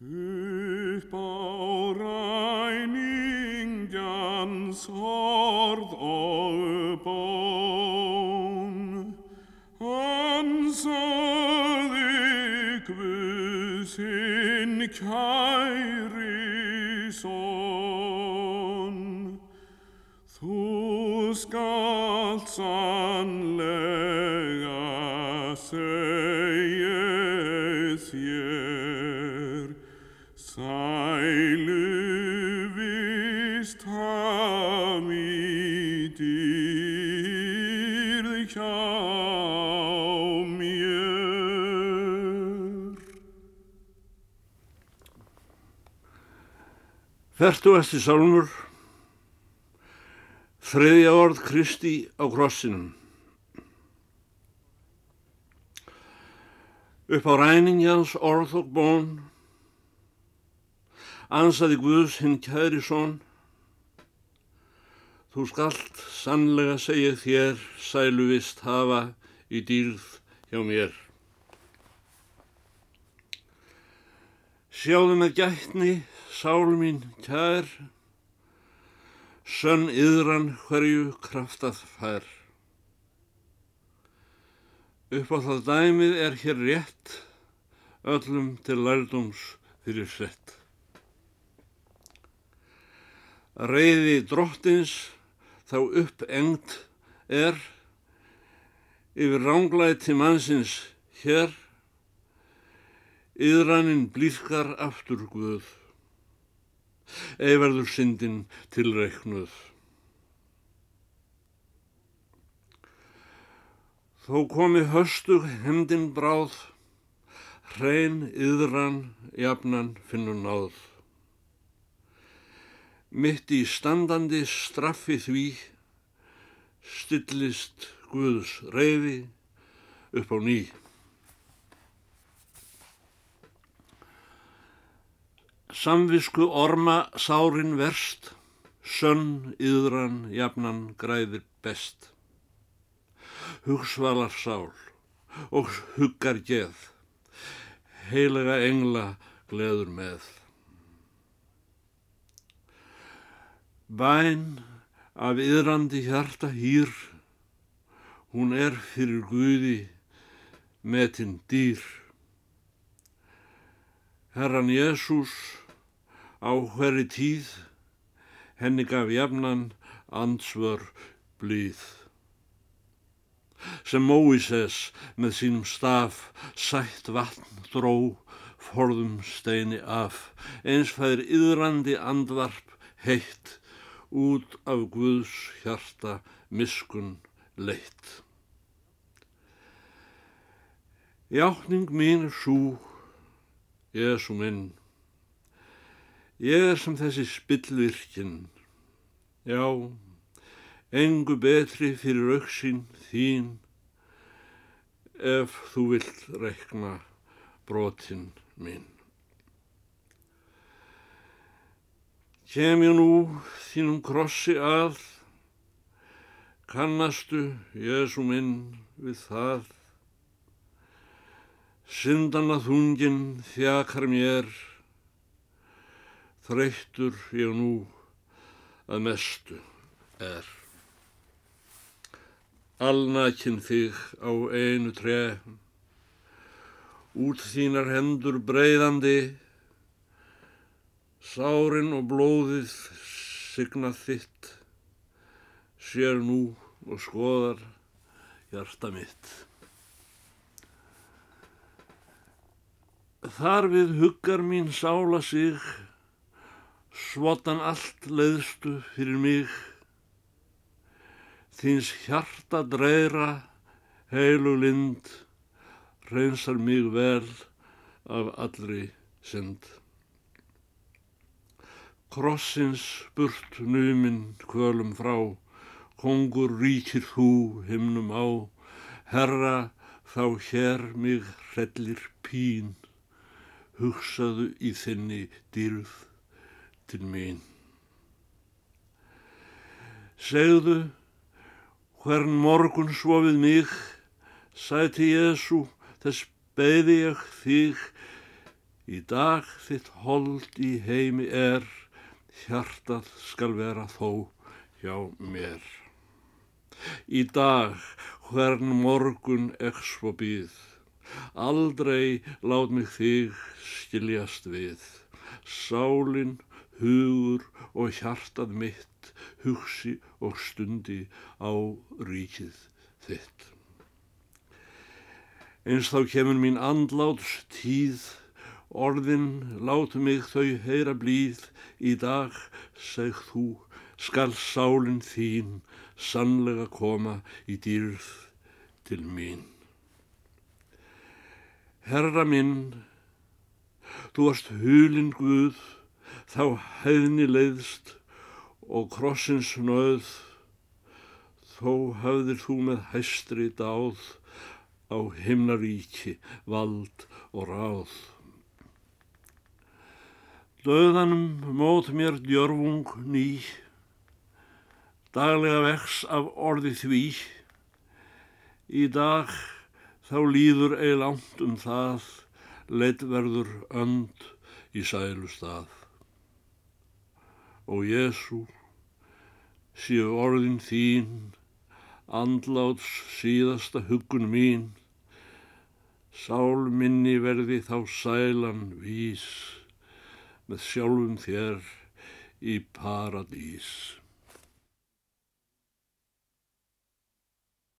Upp á ræningjans orð og bón, hann saði Guðsinn kæri son. Þú skalt sannlega segja þér, sælu vist hami dýrð hjá mér. Fertugasti sálmur, þriðja orð Kristi á krossinum. Upp á ræningjans orð og bón, ansaði Guðs hinn kæri són, þú skalt sannlega segja þér sæluvist hafa í dýrð hjá mér. Sjáðu með gætni, sál mín kær, sönn yðran hverju kraftað fær. Upp á það dæmið er hér rétt, öllum til lærdums fyrir sett. Reyði drottins þá uppengt er, yfir ránglæti mannsins hér, yðraninn blíðkar aftur Guð, ei verður syndin tilreiknuð. Þó komi höstug hendin bráð, hrein yðran jafnan finnur náð. Mitt í standandi straffi því, stillist Guðs reyði upp á ný. Samvisku orma sárin verst, sönn yðran jafnan græðir best. Hugsvalar sál og huggar geð, heilega engla gleður með. Bæn af yðrandi hjarta hýr, hún er fyrir Guði metinn dýr. Herran Jésús á hverri tíð henni gaf jafnan ansvör blíð. Sem Móises með sínum staf sætt vatn dró forðum steini af, eins fæðir yðrandi andvarp heitt út af Guðs hjarta miskun leitt. Jákning mín er svo Jésu minn, ég er sem þessi spillvirkinn, já, engu betri fyrir auksinn þín, ef þú vilt rekna brotin minn. Kem ég nú þínum krossi að, kannastu, Jésu minn, við það, Syndana þungin þjakar mér, þreyttur ég nú að mestu er. Alnakin þig á einu tre, út þínar hendur breyðandi, sárin og blóðið signað þitt, sér nú og skoðar hjarta mitt. Þar við huggar mín sála sig, svotan allt leiðstu fyrir mig, þins hjarta dreira, heilu lind, reynsar mig vel af allri synd. Krossins burt numinn kvölum frá, kongur ríkir þú himnum á, herra þá hér mig hrellir pín. Hugsaðu í þinni dýrð til mín. Segðu hvern morgun svo við mig, sæti Jésu, þess beði ég þig, Í dag þitt hold í heimi er, hjartað skal vera þó hjá mér. Í dag hvern morgun ekk svo býð, aldrei lát mig þig skiljast við. Sálin, hugur og hjartað mitt hugsi og stundi á ríkið þitt. Eins þá kemur mín andláts tíð, orðin látu mig þau heyra blíð, í dag, seg þú, skal sálinn þín sannlega koma í dýrð til mín. Herra minn, þú varst hulin Guð, þá hefni leiðst og krossins nöð, þó hafðir þú með hæstri dáð á himnaríki, vald og ráð. Döðanum mót mér djörfung ný, daglega vex af orði því, í dag þá líður ei langt um það, leitt verður önd í sælu stað. Og Jésu, séu orðin þín, andláts síðasta huggun mín, sál minni verði þá sælan vís, með sjálfum þér í paradís.